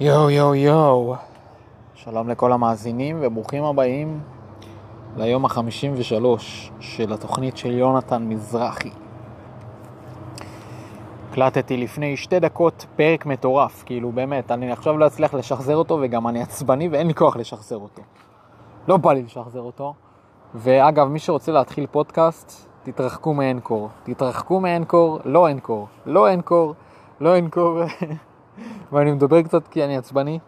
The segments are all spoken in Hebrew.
יואו יואו יואו, שלום לכל המאזינים וברוכים הבאים ליום החמישים ושלוש של התוכנית של יונתן מזרחי. הקלטתי לפני שתי דקות פרק מטורף, כאילו באמת, אני עכשיו לא אצליח לשחזר אותו וגם אני עצבני ואין לי כוח לשחזר אותו. לא בא לי לשחזר אותו. ואגב, מי שרוצה להתחיל פודקאסט, תתרחקו מאנקור. תתרחקו מאנקור, לא אנקור. לא אנקור, לא אנקור. ואני מדבר קצת כי אני עצבני.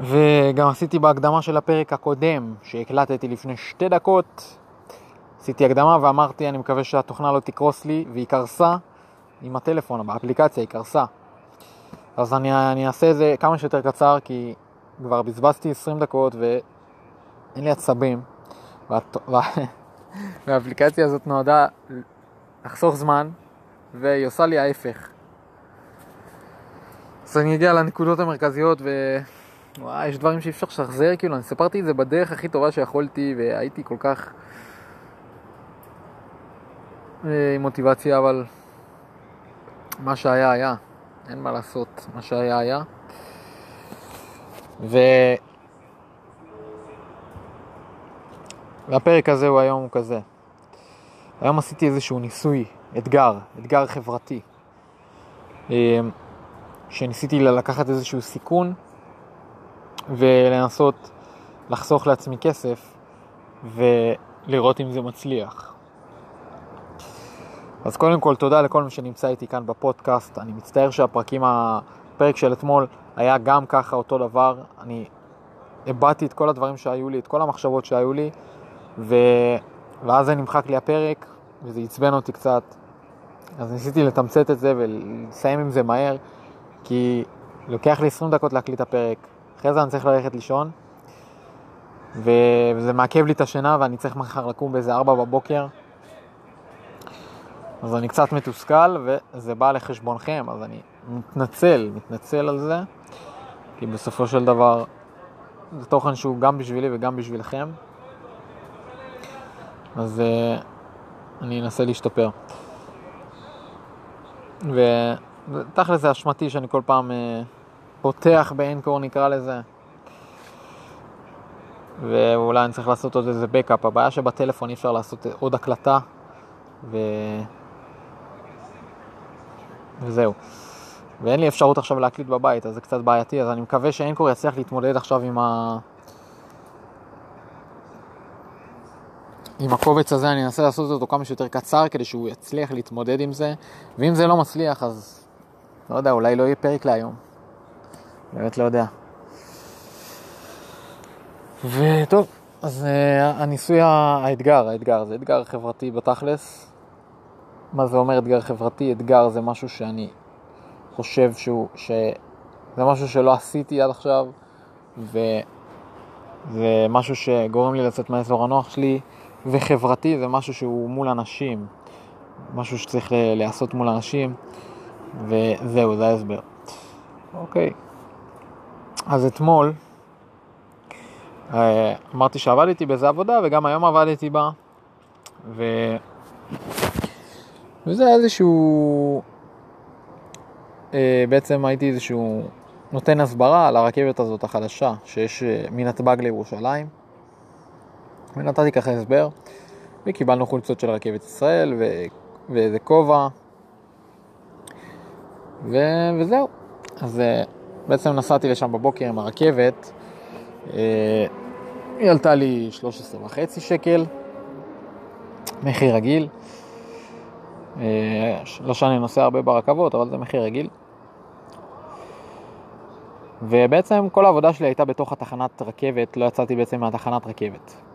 וגם עשיתי בהקדמה של הפרק הקודם, שהקלטתי לפני שתי דקות, עשיתי הקדמה ואמרתי, אני מקווה שהתוכנה לא תקרוס לי, והיא קרסה עם הטלפון, באפליקציה היא קרסה. אז אני, אני אעשה את זה כמה שיותר קצר, כי כבר בזבזתי 20 דקות ואין לי עצבים. והאפליקציה הזאת נועדה לחסוך זמן, והיא עושה לי ההפך. אז אני אגיע לנקודות המרכזיות ו... וואי, יש דברים שאי אפשר לשחזר, כאילו, אני סיפרתי את זה בדרך הכי טובה שיכולתי, והייתי כל כך אה, עם מוטיבציה, אבל מה שהיה היה, אין מה לעשות, מה שהיה היה. ו... והפרק הזה הוא היום הוא כזה. היום עשיתי איזשהו ניסוי, אתגר, אתגר חברתי, אה, שניסיתי לקחת איזשהו סיכון ולנסות לחסוך לעצמי כסף ולראות אם זה מצליח. אז קודם כל תודה לכל מי שנמצא איתי כאן בפודקאסט. אני מצטער שהפרקים, הפרק של אתמול היה גם ככה אותו דבר. אני הבעתי את כל הדברים שהיו לי, את כל המחשבות שהיו לי, ו... ואז זה נמחק לי הפרק, וזה עצבן אותי קצת. אז ניסיתי לתמצת את זה ולסיים עם זה מהר, כי לוקח לי 20 דקות להקליט הפרק. אחרי זה אני צריך ללכת לישון, וזה מעכב לי את השינה ואני צריך מחר לקום באיזה 4 בבוקר. אז אני קצת מתוסכל וזה בא לחשבונכם, אז אני מתנצל, מתנצל על זה, כי בסופו של דבר זה תוכן שהוא גם בשבילי וגם בשבילכם. אז uh, אני אנסה להשתפר. ותכל'ס זה אשמתי שאני כל פעם uh, פותח באנקור נקרא לזה. ואולי אני צריך לעשות עוד איזה בקאפ. הבעיה שבטלפון אי אפשר לעשות עוד הקלטה, ו... וזהו. ואין לי אפשרות עכשיו להקליט בבית, אז זה קצת בעייתי, אז אני מקווה שאנקור יצליח להתמודד עכשיו עם ה... עם הקובץ הזה, אני אנסה לעשות אותו כמה שיותר קצר כדי שהוא יצליח להתמודד עם זה, ואם זה לא מצליח, אז לא יודע, אולי לא יהיה פרק להיום. באמת לא יודע. וטוב, אז uh, הניסוי האתגר, האתגר, זה אתגר חברתי בתכלס. מה זה אומר אתגר חברתי? אתגר זה משהו שאני חושב שהוא, שזה משהו שלא עשיתי עד עכשיו, וזה משהו שגורם לי לצאת מהאזור הנוח שלי, וחברתי זה משהו שהוא מול אנשים, משהו שצריך להיעשות מול אנשים, וזהו, זה ההסבר. אוקיי. אז אתמול אה, אמרתי שעבדתי באיזה עבודה וגם היום עבדתי בה ו... וזה איזשהו אה, בעצם הייתי איזשהו נותן הסברה על הרכבת הזאת החדשה שיש אה, מנתב"ג לירושלים ונתתי ככה הסבר וקיבלנו חולצות של רכבת ישראל ו... ואיזה כובע ו... וזהו אז בעצם נסעתי לשם בבוקר עם הרכבת, אה, היא עלתה לי 13 וחצי שקל, מחיר רגיל. אה, לא שאני נוסע הרבה ברכבות, אבל זה מחיר רגיל. ובעצם כל העבודה שלי הייתה בתוך התחנת רכבת, לא יצאתי בעצם מהתחנת רכבת.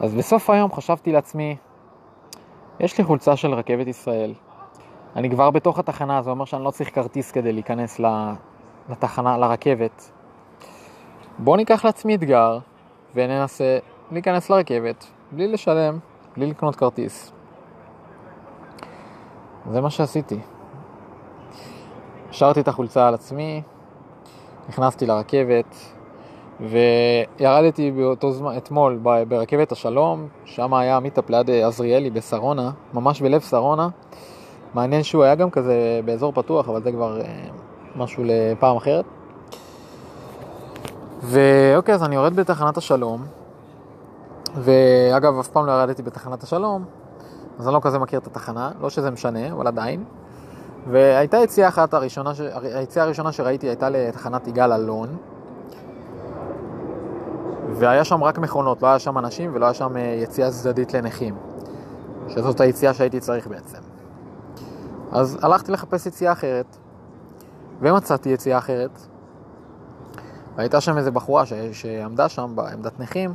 אז בסוף היום חשבתי לעצמי, יש לי חולצה של רכבת ישראל. אני כבר בתוך התחנה, זה אומר שאני לא צריך כרטיס כדי להיכנס לתחנה, לרכבת. בואו ניקח לעצמי אתגר וננסה להיכנס לרכבת בלי לשלם, בלי לקנות כרטיס. זה מה שעשיתי. השארתי את החולצה על עצמי, נכנסתי לרכבת וירדתי באותו זמן, אתמול ברכבת השלום, שם היה מיטאפ ליד עזריאלי בשרונה, ממש בלב שרונה, מעניין שהוא היה גם כזה באזור פתוח, אבל זה כבר אה, משהו לפעם אחרת. ואוקיי, אז אני יורד בתחנת השלום, ואגב, אף פעם לא ירדתי בתחנת השלום, אז אני לא כזה מכיר את התחנה, לא שזה משנה, אבל עדיין. והייתה יציאה אחת הראשונה, ש... היציאה הראשונה שראיתי הייתה לתחנת יגאל אלון, והיה שם רק מכונות, לא היה שם אנשים ולא היה שם אה, יציאה צדדית לנכים, שזאת היציאה שהייתי צריך בעצם. אז הלכתי לחפש יציאה אחרת, ומצאתי יציאה אחרת, והייתה שם איזה בחורה ש... שעמדה שם בעמדת נכים,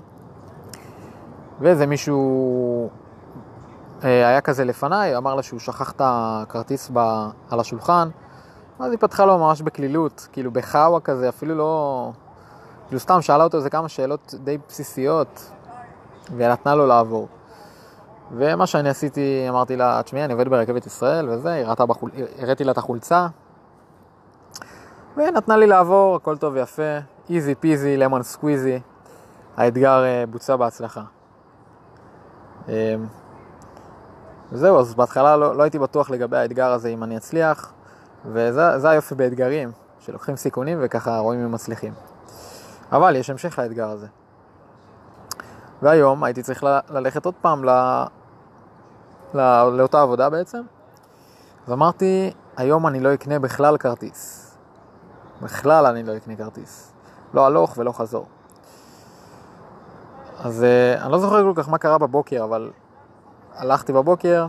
ואיזה מישהו אה, היה כזה לפניי, אמר לה שהוא שכח את הכרטיס ב... על השולחן, אז היא פתחה לו ממש בקלילות, כאילו בחאווה כזה, אפילו לא... כאילו סתם שאלה אותו איזה כמה שאלות די בסיסיות, ונתנה לו לעבור. ומה שאני עשיתי, אמרתי לה, תשמעי, אני עובד ברכבת ישראל וזה, הראתה בחול... לה את החולצה, ונתנה לי לעבור, הכל טוב ויפה, איזי פיזי, למון סקוויזי, האתגר אה, בוצע בהצלחה. אמ, וזהו, אז בהתחלה לא, לא הייתי בטוח לגבי האתגר הזה אם אני אצליח, וזה היופי באתגרים, שלוקחים סיכונים וככה רואים אם מצליחים. אבל יש המשך לאתגר הזה. והיום הייתי צריך ללכת עוד פעם ל... ל... לאותה עבודה בעצם, אז אמרתי, היום אני לא אקנה בכלל כרטיס. בכלל אני לא אקנה כרטיס. לא הלוך ולא חזור. אז uh, אני לא זוכר כל כך מה קרה בבוקר, אבל הלכתי בבוקר,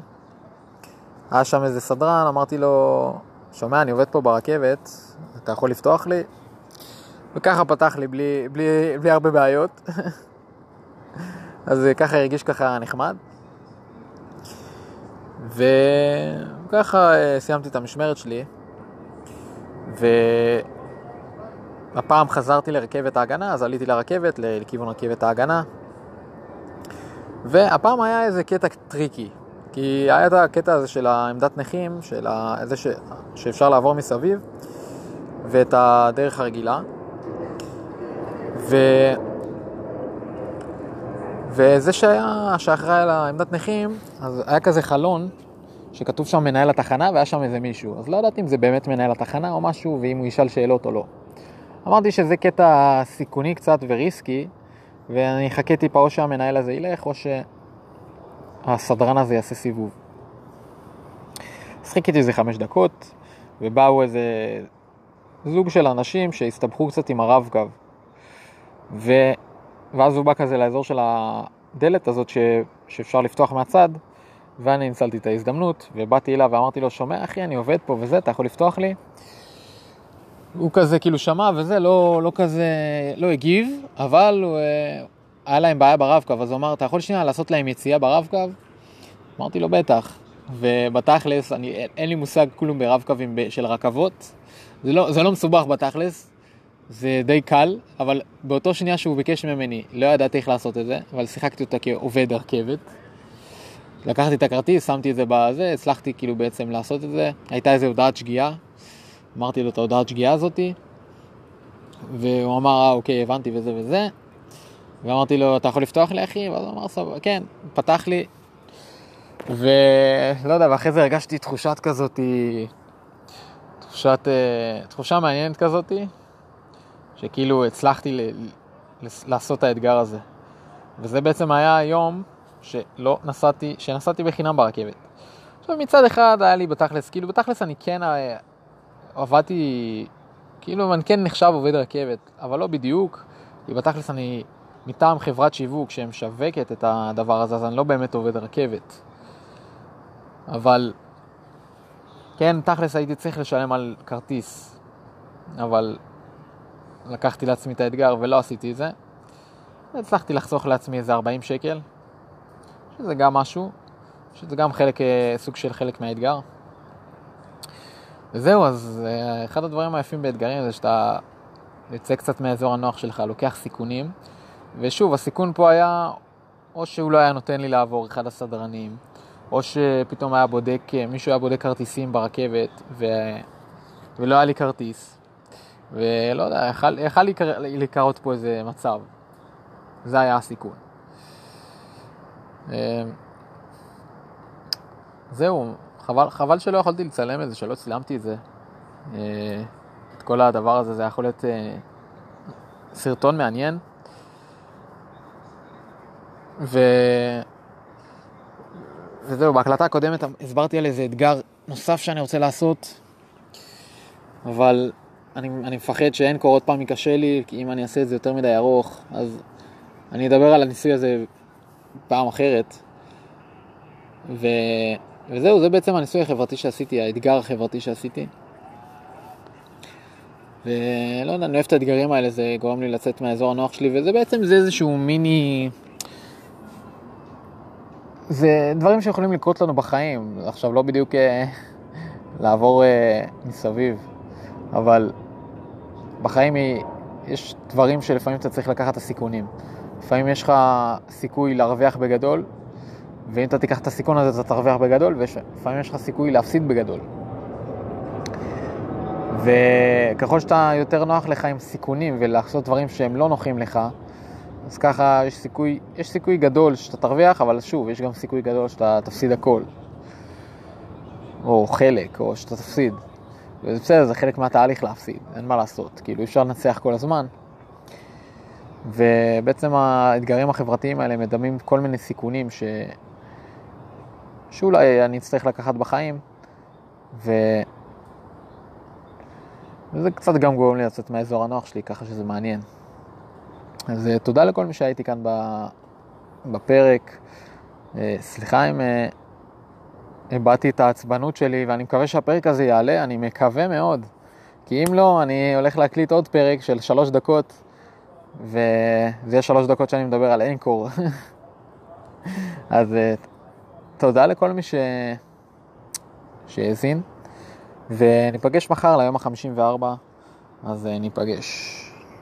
היה שם איזה סדרן, אמרתי לו, שומע, אני עובד פה ברכבת, אתה יכול לפתוח לי? וככה פתח לי בלי, בלי, בלי הרבה בעיות. אז ככה הרגיש ככה נחמד. וככה אה, סיימתי את המשמרת שלי. והפעם חזרתי לרכבת ההגנה, אז עליתי לרכבת, לכיוון רכבת ההגנה. והפעם היה איזה קטע טריקי, כי היה את הקטע הזה של העמדת נכים, של זה ש... שאפשר לעבור מסביב, ואת הדרך הרגילה. ו... וזה שהיה, שאחראי על העמדת נכים, אז היה כזה חלון שכתוב שם מנהל התחנה והיה שם איזה מישהו. אז לא ידעתי אם זה באמת מנהל התחנה או משהו, ואם הוא ישאל שאלות או לא. אמרתי שזה קטע סיכוני קצת ו risky, ואני אחכה טיפה או שהמנהל הזה ילך, או שהסדרן הזה יעשה סיבוב. אז חיכיתי איזה חמש דקות, ובאו איזה זוג של אנשים שהסתבכו קצת עם הרב-קו. ו... ואז הוא בא כזה לאזור של הדלת הזאת ש... שאפשר לפתוח מהצד, ואני ניצלתי את ההזדמנות, ובאתי אליו ואמרתי לו, שומע אחי, אני עובד פה וזה, אתה יכול לפתוח לי? הוא כזה כאילו שמע וזה, לא, לא כזה, לא הגיב, אבל הוא, אה, היה להם בעיה ברב-קו, אז הוא אמר, אתה יכול שנייה לעשות להם יציאה ברב-קו? אמרתי לו, בטח. ובתכלס, אני, אין לי מושג כלום ברב-קווים של רכבות. זה לא, זה לא מסובך בתכלס, זה די קל, אבל באותו שנייה שהוא ביקש ממני, לא ידעתי איך לעשות את זה, אבל שיחקתי אותה כעובד הרכבת. לקחתי את הכרטיס, שמתי את זה בזה, הצלחתי כאילו בעצם לעשות את זה. הייתה איזו הודעת שגיאה, אמרתי לו את ההודעת שגיאה הזאתי, והוא אמר, אה, אוקיי, הבנתי וזה וזה. ואמרתי לו, אתה יכול לפתוח לי אחי? ואז הוא אמר, סבבה, כן, פתח לי. ולא יודע, ואחרי זה הרגשתי תחושת כזאתי, תחושת, אה, תחושה מעניינת כזאתי, שכאילו הצלחתי ל, ל, לעשות את האתגר הזה. וזה בעצם היה היום שלא נסעתי, שנסעתי בחינם ברכבת. עכשיו מצד אחד היה לי בתכלס, כאילו בתכלס אני כן אה, עבדתי, כאילו אני כן נחשב עובד רכבת, אבל לא בדיוק, כי בתכלס אני מטעם חברת שיווק שמשווקת את הדבר הזה, אז אני לא באמת עובד רכבת. אבל כן, תכלס הייתי צריך לשלם על כרטיס, אבל לקחתי לעצמי את האתגר ולא עשיתי את זה. הצלחתי לחסוך לעצמי איזה 40 שקל, שזה גם משהו, שזה גם חלק, אה, סוג של חלק מהאתגר. וזהו, אז אה, אחד הדברים היפים באתגרים זה שאתה יוצא קצת מאזור הנוח שלך, לוקח סיכונים, ושוב, הסיכון פה היה, או שהוא לא היה נותן לי לעבור אחד הסדרנים, או שפתאום היה בודק, אה, מישהו היה בודק כרטיסים ברכבת, ו... ולא היה לי כרטיס, ולא יודע, יכל, יכל להיקרות פה איזה מצב. זה היה הסיכון. זהו, חבל, חבל שלא יכולתי לצלם את זה, שלא צילמתי את זה. אה, את כל הדבר הזה, זה יכול להיות אה, סרטון מעניין. ו... וזהו, בהקלטה הקודמת הסברתי על איזה אתגר נוסף שאני רוצה לעשות, אבל אני, אני מפחד שאין קור עוד פעם יקשה לי, כי אם אני אעשה את זה יותר מדי ארוך, אז אני אדבר על הניסוי הזה פעם אחרת. ו... וזהו, זה בעצם הניסוי החברתי שעשיתי, האתגר החברתי שעשיתי. ולא יודע, אני אוהב את האתגרים האלה, זה גורם לי לצאת מהאזור הנוח שלי, וזה בעצם זה איזשהו מיני... זה דברים שיכולים לקרות לנו בחיים, עכשיו לא בדיוק אה, לעבור אה, מסביב, אבל בחיים יש דברים שלפעמים אתה צריך לקחת את הסיכונים. לפעמים יש לך סיכוי להרוויח בגדול, ואם אתה תיקח את הסיכון הזה אתה תרוויח בגדול, ולפעמים יש לך סיכוי להפסיד בגדול. וככל שאתה יותר נוח לך עם סיכונים ולעשות דברים שהם לא נוחים לך, אז ככה יש סיכוי, יש סיכוי גדול שאתה תרוויח, אבל שוב, יש גם סיכוי גדול שאתה תפסיד הכל. או חלק, או שאתה תפסיד. וזה בסדר, זה חלק מהתהליך להפסיד, אין מה לעשות. כאילו, אי אפשר לנצח כל הזמן. ובעצם האתגרים החברתיים האלה מדמים כל מיני סיכונים ש... שאולי אני אצטרך לקחת בחיים, ו... וזה קצת גם גורם לי לצאת מהאזור הנוח שלי, ככה שזה מעניין. אז אה, תודה לכל מי שהייתי כאן בפרק. אה, סליחה אם אה, הבעתי את העצבנות שלי, ואני מקווה שהפרק הזה יעלה, אני מקווה מאוד. כי אם לא, אני הולך להקליט עוד פרק של שלוש דקות, וזה יהיה שלוש דקות שאני מדבר על אנקור. אז תודה לכל מי ש... שהאזין, וניפגש מחר ליום ה-54, אז ניפגש.